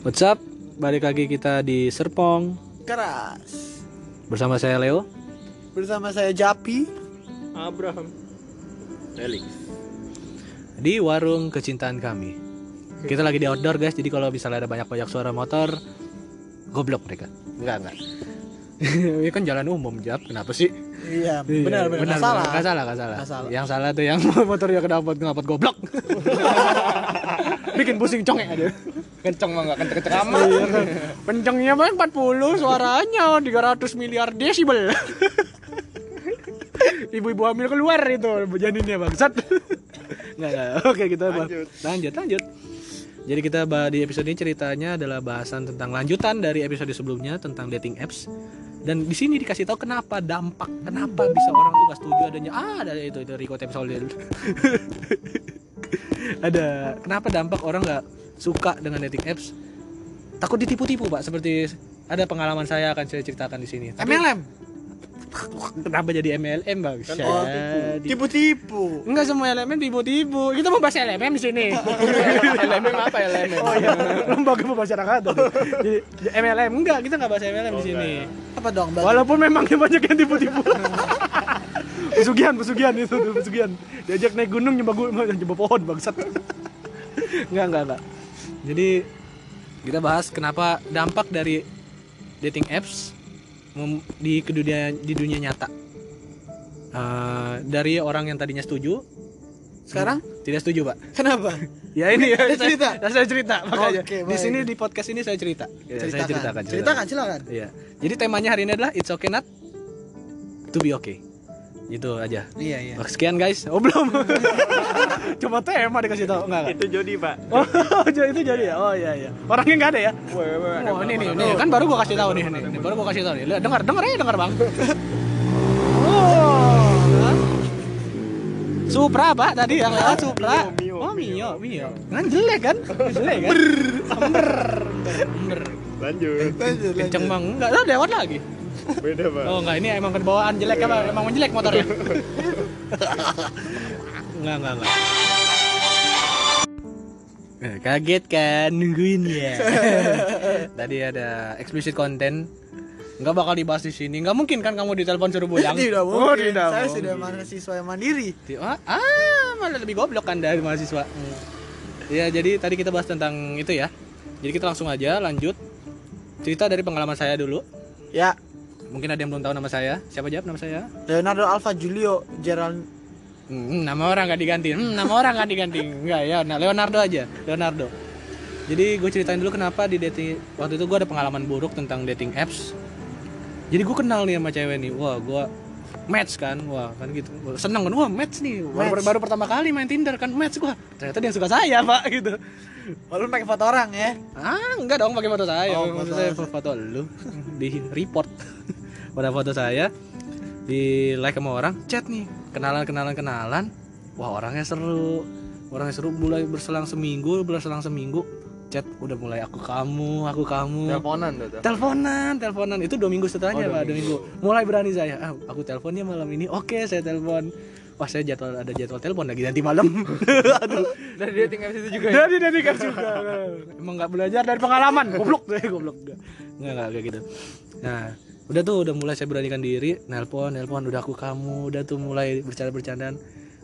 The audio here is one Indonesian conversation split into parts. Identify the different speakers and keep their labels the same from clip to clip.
Speaker 1: What's up? Balik lagi kita di Serpong
Speaker 2: Keras
Speaker 1: bersama saya Leo.
Speaker 2: Bersama saya Japi
Speaker 3: Abraham Felix
Speaker 1: di warung kecintaan kami. Kita lagi di outdoor guys, jadi kalau misalnya ada banyak-banyak suara motor, goblok mereka. Enggak enggak. Ini kan jalan umum Jap, kenapa sih?
Speaker 2: Iya
Speaker 1: Iya,
Speaker 2: benar benar Nggak salah
Speaker 1: Nggak salah, nggak salah.
Speaker 2: Salah.
Speaker 1: Yang salah tuh yang motornya kenapa kenapa goblok. Bikin pusing congek ada.
Speaker 3: Kenceng mah nggak kenceng kenceng amat
Speaker 1: Iya. Kencengnya bang 40 suaranya 300 miliar desibel. Ibu-ibu hamil keluar itu janinnya bangsat. Enggak, enggak. Oke, kita bah-
Speaker 3: Lanjut.
Speaker 1: lanjut, lanjut. Jadi kita di episode ini ceritanya adalah bahasan tentang lanjutan dari episode sebelumnya tentang dating apps. Dan di sini dikasih tahu kenapa dampak, kenapa bisa orang tuh gak setuju adanya ah ada itu itu Rico Temsolil. ada. Kenapa dampak orang nggak suka dengan dating apps? Takut ditipu-tipu pak. Seperti ada pengalaman saya akan saya ceritakan di sini. Tapi
Speaker 2: MLM
Speaker 1: kenapa jadi MLM bang
Speaker 3: Kan
Speaker 2: oh, Tipu-tipu.
Speaker 1: Enggak semua elemen tipu-tipu. Kita mau bahas LMM di sini.
Speaker 3: LMM apa LMM
Speaker 1: oh iya. Lembaga pemasyarakatan jadi MLM enggak kita nggak bahas MLM di sini.
Speaker 2: Apa dong Bang?
Speaker 1: walaupun memang banyak yang tipu-tipu pesugihan pesugihan itu tuh, pesugihan diajak naik gunung nyoba gunung nyoba pohon bangsat. Enggak enggak enggak jadi kita bahas kenapa dampak dari dating apps di dunia di dunia nyata. Eh, dari orang yang tadinya setuju.
Speaker 2: Sekarang?
Speaker 1: tidak setuju pak.
Speaker 2: Kenapa?
Speaker 1: ya ini ya saya-
Speaker 2: cerita?
Speaker 1: saya, saya cerita makanya.
Speaker 2: Oke,
Speaker 1: di sini di podcast ini saya cerita. Ya, saya ceritakan.
Speaker 2: Ceritakan silakan.
Speaker 1: Iya. Jadi temanya hari ini adalah it's okay not to be okay. Gitu aja.
Speaker 2: Iya iya
Speaker 1: Oke, Sekian guys. Oh belum. Cuma tema dikasih tahu enggak
Speaker 3: itu Jody pak
Speaker 1: Oh, itu jadi ya. Oh iya iya. Orangnya enggak ada ya? Oh, ini nih, nih kan baru gua kasih tahu nih, nih. Nih, baru gua kasih tahu nih. Lihat, Dengar, dengar ya, dengar, Bang. Oh. Supra Pak tadi yang lewat Supra.
Speaker 3: Mio,
Speaker 1: Oh,
Speaker 3: Mio,
Speaker 1: Mio, Mio. Kan jelek kan? Jelek kan? Ember. Ember.
Speaker 3: lanjut
Speaker 2: Lanjut,
Speaker 1: Kenceng bang, enggak, lewat lagi.
Speaker 3: Beda pak
Speaker 1: Oh enggak, ini emang kebawaan jelek apa? Emang menjelek motornya? enggak, enggak, enggak. Eh, Kaget kan nungguin ya. Tadi ada explicit content. Enggak bakal dibahas di sini. Enggak mungkin kan kamu ditelepon suruh pulang.
Speaker 2: Tidak
Speaker 1: Oh,
Speaker 2: mungkin
Speaker 1: tidak
Speaker 2: Saya
Speaker 1: mungkin.
Speaker 2: sudah mahasiswa yang mandiri
Speaker 1: Ah, ah, malah lebih goblok kan dari mahasiswa. Hmm. Ya, jadi tadi kita bahas tentang itu ya. Jadi kita langsung aja lanjut. Cerita dari pengalaman saya dulu.
Speaker 2: Ya
Speaker 1: Mungkin ada yang belum tahu nama saya. Siapa jawab nama saya?
Speaker 2: Leonardo Alfa Julio Gerald
Speaker 1: Hmm, nama orang gak diganti. Hmm, nama orang gak diganti. Enggak ya, nah Leonardo aja. Leonardo. Jadi gue ceritain dulu kenapa di dating waktu itu gue ada pengalaman buruk tentang dating apps. Jadi gue kenal nih sama cewek nih. Wah, gue match kan. Wah, kan gitu. Seneng kan. Wah, match nih. Baru,
Speaker 2: Match.
Speaker 1: baru pertama kali main Tinder kan match gua. Ternyata dia suka saya, Pak, gitu.
Speaker 2: Walaupun pakai foto orang ya
Speaker 1: Ah, enggak dong pakai foto saya.
Speaker 2: Oh, foto
Speaker 1: saya
Speaker 2: saya.
Speaker 1: foto lu di report. Pada foto saya di like sama orang, chat nih. Kenalan kenalan kenalan. Wah, orangnya seru. Orangnya seru mulai berselang seminggu, berselang seminggu. Chat udah mulai aku kamu, aku kamu.
Speaker 3: teleponan tuh.
Speaker 1: Teleponan, teleponan itu dua minggu setelahnya
Speaker 3: Oh,
Speaker 1: pak, dua minggu. Mulai berani saya, ah, aku teleponnya malam ini, oke saya telepon. Wah saya jadwal ada jadwal telepon lagi nanti malam. Aduh,
Speaker 3: dari dating apps itu juga ya
Speaker 1: dari dari kan juga. Emang nggak belajar dari pengalaman, goblok deh, goblok nggak nggak kayak gitu. Nah, udah tuh udah mulai saya beranikan diri, nelpon, nelpon, udah aku kamu, udah tuh mulai bercanda bercandaan.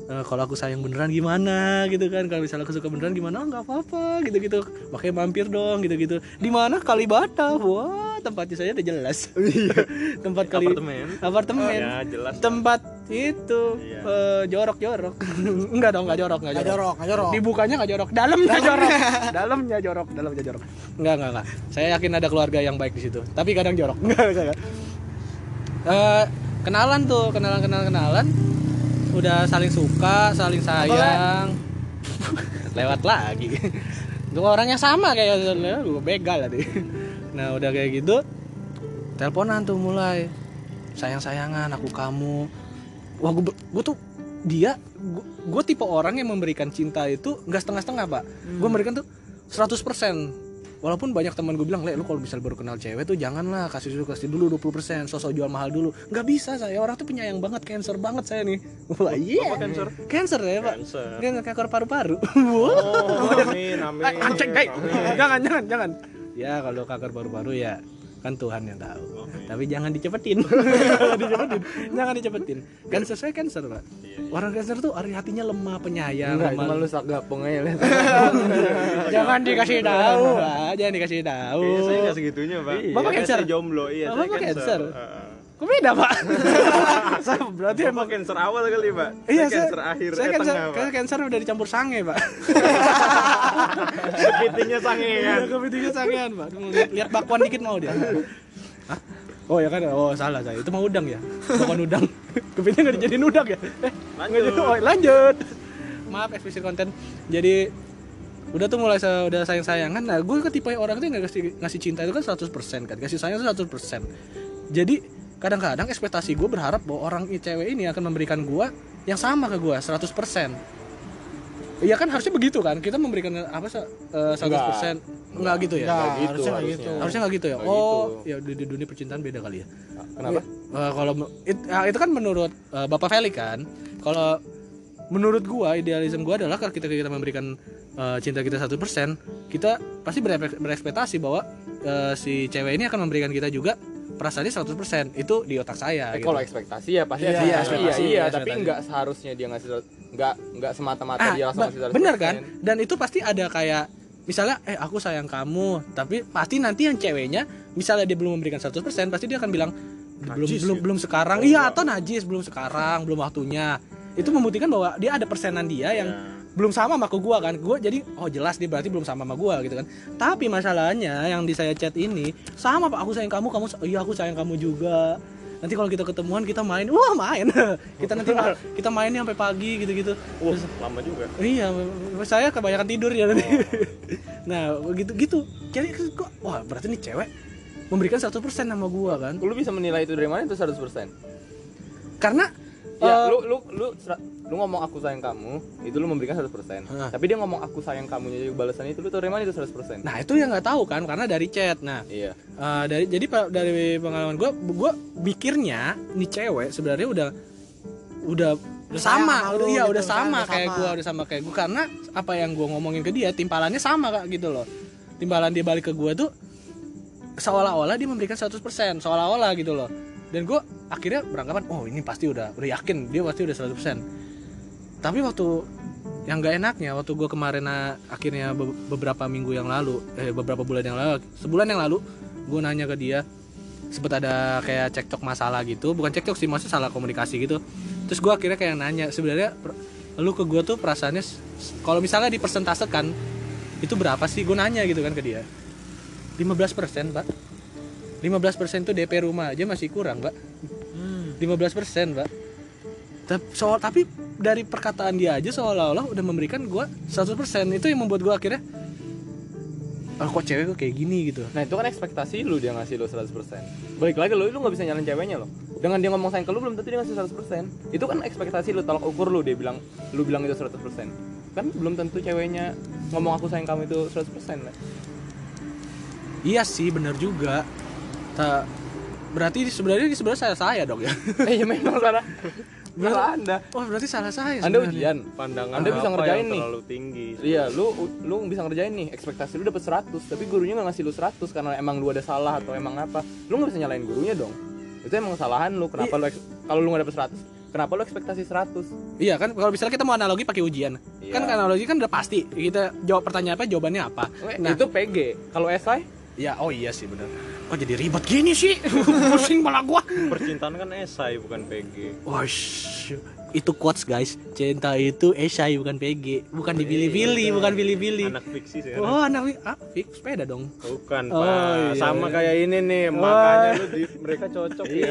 Speaker 1: Eh, kalau aku sayang beneran gimana? Gitu kan. Kalau misalnya aku suka beneran gimana? Oh, nggak apa-apa. Gitu gitu makanya mampir dong. Gitu gitu di mana? Kalibata. Wah tempatnya saya udah jelas. Tempat kali
Speaker 3: apartemen.
Speaker 1: Apartemen.
Speaker 3: Ya jelas.
Speaker 1: Tempat itu
Speaker 3: Iya.
Speaker 1: eh, jorok jorok enggak dong enggak jorok enggak
Speaker 2: Nggak
Speaker 1: jorok.
Speaker 2: Jorok Nggak jorok.
Speaker 1: Dibukanya nggak jorok. Dalamnya jorok. Dalamnya jorok dalamnya jorok enggak enggak enggak. Saya yakin ada keluarga yang baik di situ. Tapi kadang jorok. Enggak enggak, enggak. Eh, kenalan tuh kenalan kenalan kenalan. Udah saling suka saling sayang. Lewat lagi. Dua orang yang sama kayak gue begal tadi. Nah udah kayak gitu teleponan tuh mulai. Sayang sayangan aku kamu. Wah gue gue tuh dia gue tipe orang yang memberikan cinta itu nggak setengah setengah pak gue memberikan tuh 100% walaupun banyak teman gue bilang le lu kalau bisa baru kenal cewek tuh janganlah kasih dulu kasih dulu 20% sosok jual mahal dulu nggak bisa saya orang tuh penyayang banget cancer banget saya nih wah iya
Speaker 3: Apa cancer?
Speaker 1: cancer ya pak
Speaker 3: Cancer.
Speaker 1: Kan kanker paru-paru
Speaker 3: Oh, amin, amin.
Speaker 1: Eh, anjing,
Speaker 3: amin.
Speaker 1: jangan jangan jangan ya kalau kanker paru-paru ya kan Tuhan yang tahu tapi jangan dicepetin jangan dicepetin jangan dicepetin kan sesuai cancer pak orang cancer tuh hari hatinya lemah penyayang
Speaker 3: Enggak,
Speaker 1: lemah.
Speaker 3: lu sak gapung aja lihat.
Speaker 1: jangan dikasih tahu pak jangan dikasih tahu
Speaker 4: Iya, saya nggak segitunya, Pak.
Speaker 1: Bapak cancer?
Speaker 4: jomblo, iya.
Speaker 1: Bapak cancer? Kok beda pak saya berarti
Speaker 4: Bapak
Speaker 1: emang
Speaker 4: cancer awal kali, Pak.
Speaker 1: Iya,
Speaker 4: saya cancer akhir,
Speaker 1: saya
Speaker 4: eh,
Speaker 1: cancer,
Speaker 4: tengah, Pak.
Speaker 1: saya cancer udah dicampur sange, Pak.
Speaker 4: Kepitingnya sange kan.
Speaker 1: Iya, kepitingnya sangean, Pak. Lihat, bakwan dikit mau dia. Hah? Oh ya kan, oh salah saya. Itu mau udang ya, bakwan udang. Kepiting nggak dijadiin udang ya? Eh,
Speaker 4: Lanjut.
Speaker 1: oh, lanjut. Maaf eksplisit konten. Jadi udah tuh mulai sa- udah sayang sayangan. Nah, gue ketipe orang tuh nggak ngasih ngasih cinta itu kan 100% kan, kasih sayang itu 100%. Jadi kadang-kadang ekspektasi gue berharap bahwa orang cewek ini akan memberikan gue yang sama ke gue 100%. Iya kan harusnya begitu kan kita memberikan apa eh, 100% enggak, gitu ya
Speaker 2: Nggak,
Speaker 3: gitu,
Speaker 2: harusnya nggak
Speaker 3: harusnya.
Speaker 2: gitu.
Speaker 1: harusnya nggak gitu ya
Speaker 3: Nggak
Speaker 1: oh
Speaker 3: gitu.
Speaker 1: ya di, di dunia percintaan beda kali ya
Speaker 3: Kenapa?
Speaker 1: Eh, kalau it- ya, itu kan menurut eh, bapak Feli kan kalau menurut gua idealisme gua adalah kalau kita kita memberikan eh, cinta kita 100% kita pasti berekspektasi bahwa eh, si cewek ini akan memberikan kita juga perasaannya 100% itu di otak saya
Speaker 3: Eh,
Speaker 1: gitu.
Speaker 3: kalau ekspektasi ya pasti
Speaker 1: Iya,
Speaker 3: ekspektasi. iya,
Speaker 1: ekspektasi,
Speaker 3: iya,
Speaker 1: iya,
Speaker 3: tapi enggak seharusnya dia ngasih enggak enggak semata-mata
Speaker 1: ah,
Speaker 3: dia langsung ngasih 100%.
Speaker 1: bener kan dan itu pasti ada kayak misalnya eh aku sayang kamu tapi pasti nanti yang ceweknya misalnya dia belum memberikan 100% pasti dia akan bilang belum
Speaker 4: Najis
Speaker 1: belum
Speaker 4: ya?
Speaker 1: belum sekarang iya atau najis belum sekarang belum waktunya itu membuktikan bahwa dia ada persenan dia yang belum sama sama ke gua kan gua jadi oh jelas dia berarti belum sama sama gua gitu kan tapi masalahnya yang di saya chat ini sama pak aku sayang kamu kamu iya aku sayang kamu juga nanti kalau kita ketemuan kita main wah main kita nanti kita mainnya sampai pagi gitu gitu
Speaker 4: Wah, lama juga.
Speaker 1: Iya, saya kebanyakan tidur ya nanti. nah, begitu gitu. Jadi kok wah berarti nih cewek memberikan 100% sama gua kan.
Speaker 3: Lu bisa menilai itu dari mana itu 100%?
Speaker 1: Karena
Speaker 3: Ya,
Speaker 1: eh,
Speaker 3: lu lu lu lu ngomong aku sayang kamu, itu lu memberikan 100%.
Speaker 1: Hah.
Speaker 3: Tapi dia ngomong aku sayang kamunya juga balasannya itu lu mana itu 100%?
Speaker 1: nah itu yang nggak tahu kan karena dari chat. Nah,
Speaker 3: Iya.
Speaker 1: eh, dari jadi dari pengalaman gua gua mikirnya nih cewek sebenarnya udah udah
Speaker 2: Udah
Speaker 1: sama, udah iya
Speaker 2: gitu,
Speaker 1: udah sama
Speaker 2: udah
Speaker 1: kayak gua, udah sama kayak gua karena apa yang gua ngomongin ke dia timpalannya sama kak gitu loh. Timbalan dia balik ke gua tuh seolah-olah dia memberikan 100% seolah-olah gitu loh dan gue akhirnya beranggapan oh ini pasti udah udah yakin dia pasti udah 100% tapi waktu yang gak enaknya waktu gue kemarin ah, akhirnya be- beberapa minggu yang lalu eh beberapa bulan yang lalu sebulan yang lalu gue nanya ke dia sempet ada kayak cekcok masalah gitu bukan cekcok sih maksudnya salah komunikasi gitu. Terus gue akhirnya kayak nanya sebenarnya lu ke gue tuh perasaannya kalau misalnya dipersentasekan itu berapa sih? Gue nanya gitu kan ke dia. 15% pak 15% itu DP rumah aja masih kurang pak
Speaker 2: Hmm.
Speaker 1: 15% pak tapi, soal, tapi dari perkataan dia aja seolah-olah udah memberikan gua 100% itu yang membuat gua akhirnya oh, kok cewek kok kayak gini gitu
Speaker 3: Nah, itu kan ekspektasi lu dia ngasih lu 100%. Balik lagi lu lu nggak bisa nyalain ceweknya loh. Dengan dia ngomong sayang ke lu belum tentu dia ngasih 100%. Itu kan ekspektasi lu tolak ukur lu dia bilang lu bilang itu 100%. Kan belum tentu ceweknya ngomong aku sayang kamu itu 100% lah.
Speaker 1: iya sih bener juga Ta- berarti sebenarnya ini sebenarnya saya saya dong ya
Speaker 3: eh ya memang salah. Salah Anda.
Speaker 1: oh berarti salah saya
Speaker 3: Anda
Speaker 1: sebenarnya.
Speaker 3: ujian.
Speaker 4: Pandangan
Speaker 3: Anda bisa ngerjain
Speaker 4: yang
Speaker 3: nih.
Speaker 4: terlalu tinggi.
Speaker 3: Iya, lu lu bisa ngerjain nih. Ekspektasi lu dapet 100, tapi gurunya nggak ngasih lu 100 karena emang lu ada salah atau emang apa. Lu nggak bisa nyalain gurunya dong. Itu emang kesalahan lu. Kenapa lu eks- kalau lu nggak dapet 100? Kenapa lu ekspektasi 100?
Speaker 1: iya kan kalau misalnya kita mau analogi pakai ujian
Speaker 3: Iya.
Speaker 1: kan analogi kan udah pasti kita jawab pertanyaan apa jawabannya apa
Speaker 3: Nah, itu PG. Kalau esai
Speaker 1: ya oh iya sih bener kok jadi ribet gini sih pusing malah gua
Speaker 4: Percintaan kan esai bukan PG.
Speaker 1: Wash, itu quotes guys. Cinta itu esai bukan PG, bukan dipilih-pilih, bukan pilih-pilih.
Speaker 4: Anak fiksi sih.
Speaker 1: Oh, anak ah, fix sepeda dong.
Speaker 4: Bukan,
Speaker 1: Oh,
Speaker 4: Pak.
Speaker 1: iya.
Speaker 4: Sama kayak ini nih, makanya lu di, mereka cocok ya.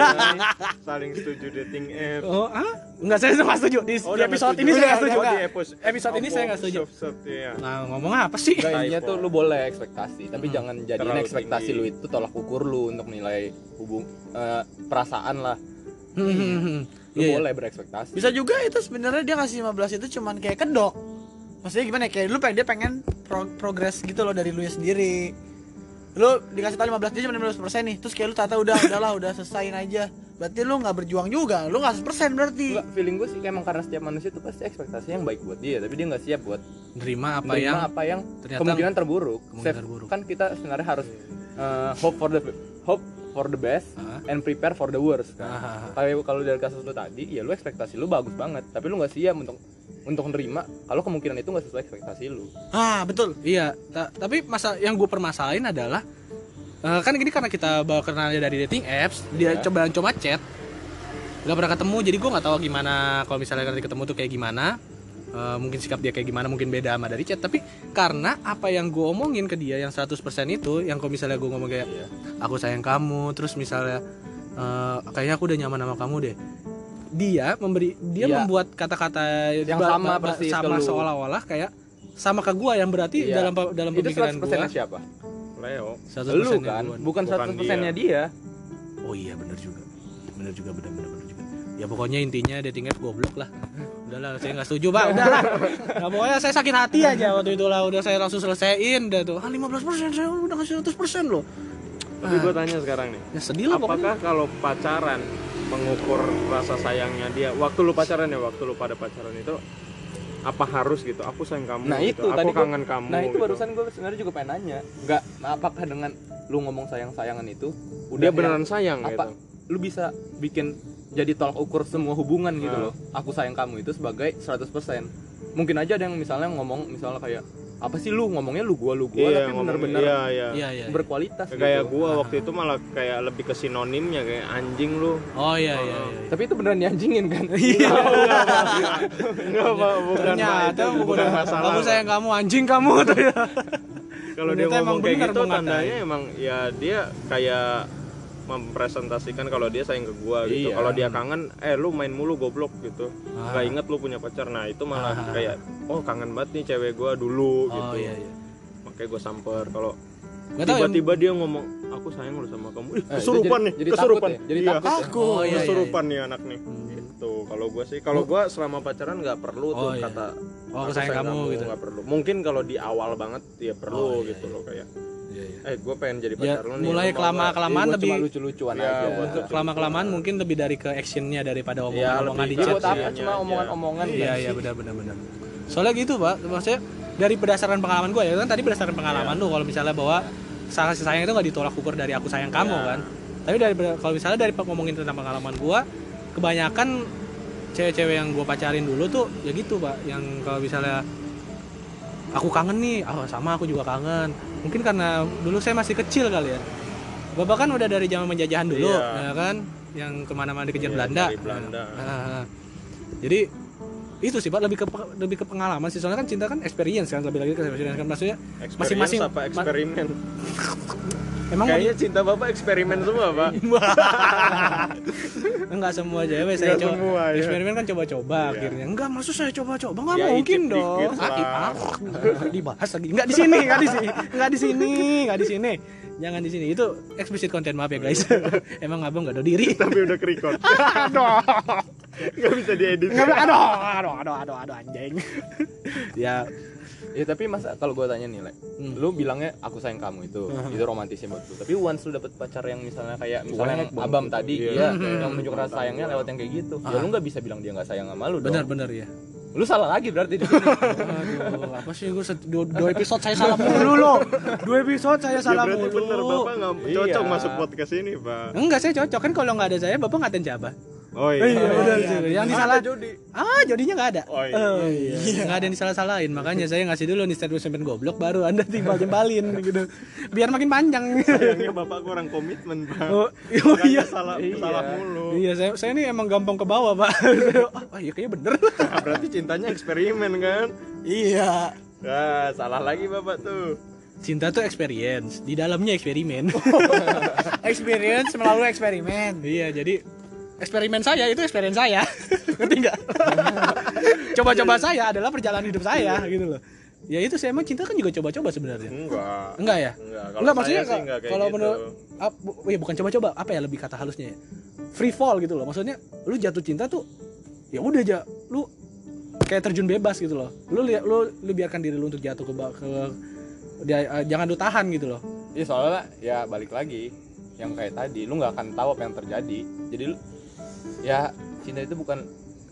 Speaker 4: Saling setuju dating app.
Speaker 1: Oh, ah? Enggak saya nggak setuju di,
Speaker 4: Oh,
Speaker 1: di episode
Speaker 4: setuju.
Speaker 1: ini saya nggak
Speaker 4: Oh,
Speaker 1: setuju.
Speaker 4: di episode,
Speaker 1: Episode ini saya nggak setuju.
Speaker 4: Soft, soft, iya.
Speaker 1: Nah, ngomong apa sih?
Speaker 3: Enggak,
Speaker 4: Typo.
Speaker 3: tuh lu boleh ekspektasi, tapi
Speaker 1: Hmm.
Speaker 3: jangan jadiin
Speaker 4: Terlalu
Speaker 3: ekspektasi
Speaker 4: tinggi.
Speaker 3: lu itu tolak ukur lu untuk menilai hubung eh, perasaan lah.
Speaker 1: Hmm,
Speaker 3: Lu
Speaker 1: Iya, iya.
Speaker 3: boleh berekspektasi.
Speaker 2: Bisa juga itu sebenarnya dia ngasih 15 itu cuman kayak kedok. Maksudnya gimana ya? Kayak lu pengen dia pengen pro- progres gitu loh dari lu sendiri. Lu dikasih tahu 15 dia cuma 15% nih. Terus kayak lu tata udah udahlah udah selesaiin aja. Berarti lu nggak berjuang juga lu nggak 100% berarti
Speaker 3: Enggak, feeling gue sih kayak emang karena setiap manusia tuh pasti ekspektasinya yang baik buat dia tapi dia nggak siap buat
Speaker 1: nerima apa
Speaker 3: menerima
Speaker 1: yang
Speaker 3: apa yang
Speaker 1: ternyata-
Speaker 3: kemungkinan terburuk.
Speaker 1: kemungkinan
Speaker 3: Safe-
Speaker 1: terburuk.
Speaker 3: Kan kita sebenarnya harus uh, hope for the hope for the best
Speaker 1: Ah.
Speaker 3: and prepare for the worst kan.
Speaker 1: Ah.
Speaker 3: Kayak kalau dari kasus lu tadi, ya lu ekspektasi lu bagus banget, tapi lu nggak siap untuk untuk nerima kalau kemungkinan itu nggak sesuai ekspektasi lu.
Speaker 2: ah betul
Speaker 1: Iya, ta- tapi masa yang gue permasalahin adalah eh, kan ini karena kita bawa kenalnya dari dating apps, dia
Speaker 3: Iya.
Speaker 1: coba coba chat, nggak pernah ketemu, jadi gue nggak tahu gimana kalau misalnya nanti ketemu tuh kayak gimana, Eh, mungkin sikap dia kayak gimana, mungkin beda sama dari chat, tapi karena apa yang gue omongin ke dia yang 100% itu, yang kalau misalnya gue ngomong kayak
Speaker 3: Iya.
Speaker 1: aku sayang kamu, terus misalnya eh, kayaknya aku udah nyaman sama kamu deh. Dia memberi, dia
Speaker 3: Iya.
Speaker 1: membuat kata-kata
Speaker 3: Yang
Speaker 1: ba-
Speaker 3: sama persis
Speaker 1: sama seolah-olah kayak sama ke gua yang berarti
Speaker 3: Iya.
Speaker 1: dalam dalam
Speaker 3: Itu
Speaker 1: pemikiran
Speaker 3: 100%
Speaker 1: gua
Speaker 3: nya siapa?
Speaker 4: Leo
Speaker 1: 100%
Speaker 3: Lu kan, bukan
Speaker 4: Bukan
Speaker 3: 100% nya dia.
Speaker 1: Oh iya benar juga. Benar juga benar benar benar juga. Ya pokoknya intinya dating apps goblok lah. Udahlah saya nggak setuju, Pak. Udah. Nah, pokoknya saya sakit hati aja waktu itu lah. Udah saya langsung selesaiin dah tuh. Ah 15% saya udah kasih 100% loh.
Speaker 4: tapi gue tanya sekarang nih
Speaker 1: Ya sedih lah pokoknya.
Speaker 4: apakah kalau pacaran mengukur rasa sayangnya dia waktu lu pacaran ya waktu lu pada pacaran itu apa harus gitu aku sayang kamu
Speaker 3: Nah
Speaker 4: gitu.
Speaker 3: itu
Speaker 4: aku
Speaker 3: tadi gua-
Speaker 4: kangen kamu
Speaker 3: Nah itu
Speaker 4: gitu.
Speaker 3: barusan gue sebenarnya juga pengen nanya. Enggak, nah apakah dengan lu ngomong sayang-sayangan itu udah
Speaker 4: dia beneran sayang
Speaker 3: apa
Speaker 4: gitu
Speaker 3: lu bisa bikin jadi tolak ukur semua hubungan gitu
Speaker 4: Ah.
Speaker 3: loh. Aku sayang kamu itu sebagai 100%. Mungkin aja ada yang misalnya ngomong misalnya kayak apa sih lu ngomongnya lu gua lu gua
Speaker 4: iya
Speaker 3: tapi
Speaker 4: ngomong
Speaker 3: bener-bener
Speaker 4: iya iya
Speaker 1: Iya iya.
Speaker 3: berkualitas
Speaker 4: kayak
Speaker 3: gitu.
Speaker 4: gua waktu itu malah kayak lebih ke sinonimnya kayak anjing lu
Speaker 1: Oh iya iya iya.
Speaker 3: Tapi itu beneran dianjingin kan?
Speaker 1: Iya.
Speaker 4: enggak pak bukan.
Speaker 1: Ternyata
Speaker 4: Itu
Speaker 1: bukan
Speaker 4: masalah
Speaker 1: Aku sayang kamu anjing kamu tuh ya.
Speaker 4: kalau dia ngomong kayak gitu tandanya emang ya dia kayak mempresentasikan kalau dia sayang ke gua gitu
Speaker 3: Iya.
Speaker 4: kalau dia kangen eh lu main mulu goblok gitu
Speaker 1: Ah.
Speaker 4: nggak inget lu punya pacar nah itu malah
Speaker 1: Ah.
Speaker 4: kayak oh kangen banget nih cewek gua dulu
Speaker 1: Oh
Speaker 4: gitu
Speaker 1: iya iya.
Speaker 4: makanya gua samper kalau
Speaker 1: Gak
Speaker 4: tiba-tiba dia ngomong aku sayang lu sama kamu ih
Speaker 3: Eh,
Speaker 4: kesurupan
Speaker 3: jadi-
Speaker 4: nih
Speaker 3: jadi
Speaker 4: kesurupan
Speaker 3: takut ya? Jadi
Speaker 4: iya.
Speaker 3: takut ya?
Speaker 2: aku
Speaker 1: Oh, iya, iya,
Speaker 4: kesurupan nih anak nih
Speaker 1: Hmm.
Speaker 4: gitu kalau gua sih kalau gua selama pacaran nggak perlu tuh
Speaker 1: Oh, iya.
Speaker 4: kata
Speaker 1: Oh, aku sayang kamu gitu.
Speaker 4: nggak perlu mungkin kalau di awal banget ya perlu
Speaker 1: Oh, iya,
Speaker 4: gitu
Speaker 1: iya.
Speaker 4: loh kayak
Speaker 1: Iya iya.
Speaker 4: eh gua pengen jadi
Speaker 1: Ya,
Speaker 4: pacar lu nih
Speaker 1: mulai kelama kelamaan
Speaker 3: Iya,
Speaker 1: lebih
Speaker 3: cuma lucu-lucuan
Speaker 4: Iya,
Speaker 3: aja.
Speaker 4: buat lucu.
Speaker 1: kelama kelamaan mungkin lebih dari ke actionnya daripada omongan-omongan
Speaker 4: lebih
Speaker 1: di
Speaker 3: Iya
Speaker 1: chat.
Speaker 3: buat apa?
Speaker 4: Iya,
Speaker 3: Cuma
Speaker 4: iya.
Speaker 3: omongan-omongan.
Speaker 1: Iya iya benar benar benar. Soalnya gitu pak, maksudnya dari berdasarkan pengalaman gue ya kan tadi berdasarkan pengalaman lu kalau misalnya bahwa kasih sayang itu nggak ditolak ukur dari aku sayang kamu
Speaker 4: Iya.
Speaker 1: kan. Tapi dari kalau misalnya dari ngomongin tentang pengalaman gue, kebanyakan cewek-cewek yang gue pacarin dulu tuh ya gitu pak, yang kalau misalnya aku kangen nih, oh sama aku juga kangen. Mungkin karena dulu saya masih kecil kali ya. Bapak kan udah dari zaman penjajahan dulu,
Speaker 4: Iya.
Speaker 1: ya kan, yang ke mana-mana dikejar
Speaker 4: Iya,
Speaker 1: Belanda.
Speaker 4: Belanda.
Speaker 1: Nah, jadi itu sih pak lebih ke lebih ke pengalaman sih soalnya kan cinta kan experience kan lebih lagi ke experience kan maksudnya masing-masing
Speaker 4: apa eksperimen
Speaker 1: emang
Speaker 4: kayaknya cinta bapak eksperimen semua pak.
Speaker 1: Enggak semua cewek saya
Speaker 4: Enggak
Speaker 1: coba.
Speaker 4: semua, ya.
Speaker 1: eksperimen kan coba-coba akhirnya. Enggak maksud saya coba-coba? Enggak
Speaker 4: Ya,
Speaker 1: mungkin dong.
Speaker 4: dikit
Speaker 1: Ah, ah, dibahas lagi. Enggak di sini enggak di sini enggak di sini enggak di sini. Jangan di sini. Itu eksplisit konten maaf ya guys. Emang abang enggak ada diri.
Speaker 4: Tapi udah kerikot
Speaker 1: aduh.
Speaker 4: Nggak bisa diedit.
Speaker 1: Enggak aduh aduh aduh aduh aduh anjing. Ya
Speaker 3: Ya tapi masa kalau gue tanya nih, Le,
Speaker 1: Hmm.
Speaker 3: lu bilangnya aku sayang kamu itu, itu romantisnya buat lu. Tapi once lu dapet pacar yang misalnya kayak misalnya yang
Speaker 4: Cuek banget
Speaker 3: abam
Speaker 4: gitu.
Speaker 3: tadi,
Speaker 4: Iya.
Speaker 3: iya,
Speaker 1: Hmm.
Speaker 3: yang menunjukkan rasa sayangnya lewat yang kayak gitu. Ya lu nggak bisa bilang dia nggak sayang sama lu dong.
Speaker 1: benar-benar ya
Speaker 3: Lu salah lagi berarti di sini.
Speaker 1: Aduh, apa sih gue dua, dua episode saya salah mulu loh. Dua episode saya
Speaker 4: ya
Speaker 1: salah
Speaker 4: berarti
Speaker 1: mulu.
Speaker 4: bener bapak nggak cocok
Speaker 3: Iya.
Speaker 4: masuk podcast ini pak
Speaker 1: Enggak saya cocok kan kalau nggak ada saya bapak ngatain siapa?
Speaker 4: Oh iya,
Speaker 1: Iya, benar sih. Yang disalah
Speaker 4: Jody
Speaker 1: Ah, jodinya nggak ada.
Speaker 4: Oh, iya.
Speaker 1: Oh, iya. Nggak ada yang disalah-salahin. Makanya saya ngasih dulu nih statement statement goblok baru Anda timbal jembalin gitu. Biar makin panjang.
Speaker 4: sayangnya bapak kurang komitmen pak
Speaker 1: Oh, oh
Speaker 4: Makanya
Speaker 1: iya.
Speaker 4: salah
Speaker 3: Iya.
Speaker 4: salah mulu
Speaker 1: Iya, saya saya ini emang gampang ke bawah, Pak. Oh, iya kayaknya bener.
Speaker 4: Nah, berarti cintanya eksperimen kan
Speaker 2: iya
Speaker 4: Nah, salah lagi bapak tuh
Speaker 1: Cinta tuh experience, di dalamnya eksperimen.
Speaker 2: experience melalui eksperimen
Speaker 1: Iya, jadi eksperimen saya itu eksperimen saya. Ngerti nggak? Coba-coba saya adalah perjalanan hidup saya gitu loh. Ya itu saya emang cinta kan juga coba-coba sebenarnya.
Speaker 4: enggak
Speaker 1: Enggak ya?
Speaker 4: enggak kalau
Speaker 1: Enggak maksudnya
Speaker 4: enggak
Speaker 1: kalau
Speaker 4: gitu.
Speaker 1: menurut bu- ya bukan coba-coba, apa ya lebih kata halusnya ya? Free fall gitu loh. Maksudnya lu jatuh cinta tuh ya udah aja lu kayak terjun bebas gitu loh. Lu li- lu lu biarkan diri lu untuk jatuh ke ke dia, eh, jangan lu tahan gitu loh.
Speaker 3: Iya soalnya ya balik lagi. yang kayak tadi lu nggak akan tahu apa yang terjadi jadi lu ya cinta itu bukan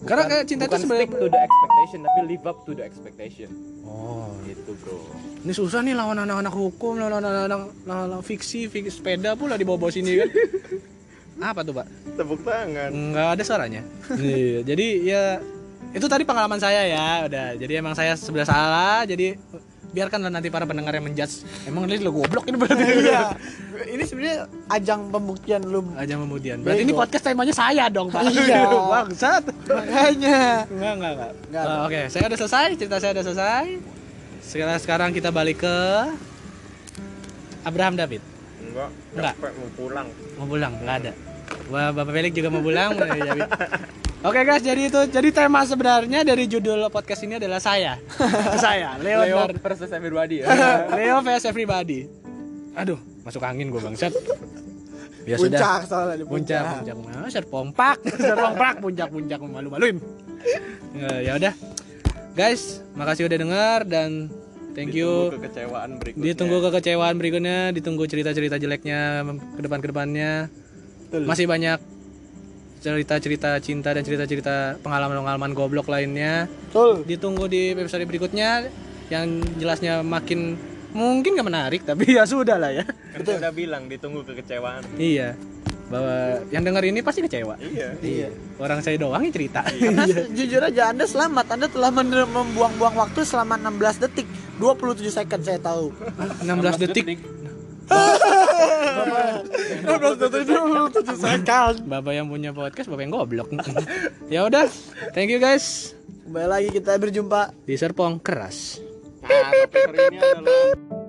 Speaker 1: Karena kayak cinta itu sebenarnya-
Speaker 3: stick to the expectation tapi live up to the expectation.
Speaker 1: Oh.
Speaker 3: Gitu bro.
Speaker 1: Ini susah nih lawan anak-anak hukum lawan anak-anak lawan fiksi, fiksi sepeda pula dibawa-bawa sini kan? Apa tuh pak?
Speaker 4: Tepuk tangan.
Speaker 1: Nggak ada suaranya. Iya jadi ya itu tadi pengalaman saya ya udah. Jadi emang saya sebelah salah jadi biarkanlah nanti para pendengar yang menjudge. Emang ini lo goblok ini berarti.
Speaker 2: Iya. Ini sebenarnya ajang pembuktian lu.
Speaker 1: Aja kemudian berarti ini podcast temanya saya dong pak.
Speaker 2: Iya.
Speaker 1: bangsat.
Speaker 2: Makanya.
Speaker 1: Enggak enggak enggak.
Speaker 2: Enggak.
Speaker 1: Ah, oke. Saya udah selesai cerita saya udah selesai. Sekarang sekarang kita balik ke Abraham David.
Speaker 4: Enggak
Speaker 1: Enggak.
Speaker 4: mau pulang.
Speaker 1: Mau pulang? Nggak ada. Wah, Bapak Felix juga mau pulang Oke guys, jadi itu jadi tema sebenarnya dari judul podcast ini adalah saya. saya, Leo,
Speaker 3: Leo versus everybody ya
Speaker 1: Leo vs everybody. Aduh, masuk angin gue bangsat. Ya sudah.
Speaker 2: puncak soalnya di
Speaker 1: Puncak, puncak. Nah, serpompak, serpompak, puncak, puncak malu-maluin. Ya, ya udah. Guys, makasih udah dengar dan thank you.
Speaker 3: Ditunggu kekecewaan berikutnya
Speaker 1: Ditunggu kekecewaan berikutnya, ditunggu cerita-cerita jeleknya ke depan-kedepannya. Masih banyak cerita-cerita cinta dan cerita-cerita pengalaman-pengalaman goblok lainnya.
Speaker 2: betul
Speaker 1: Ditunggu di episode berikutnya yang jelasnya makin mungkin gak menarik tapi ya sudah lah ya.
Speaker 4: kan saya udah bilang ditunggu kekecewaan
Speaker 1: Iya. Bahwa yang denger ini pasti kecewa.
Speaker 4: iya
Speaker 1: Iya. Orang saya doang yang cerita.
Speaker 2: Karena jujur aja Anda selamat Anda telah membuang-buang waktu selama 16 detik 27 second saya tahu
Speaker 1: 16 detik.
Speaker 2: 16 detik 27 second
Speaker 1: Bapak yang punya podcast, bapak yang goblok. ya udah, thank you guys.
Speaker 2: Kembali lagi kita berjumpa
Speaker 1: Di Serpong keras.
Speaker 4: nah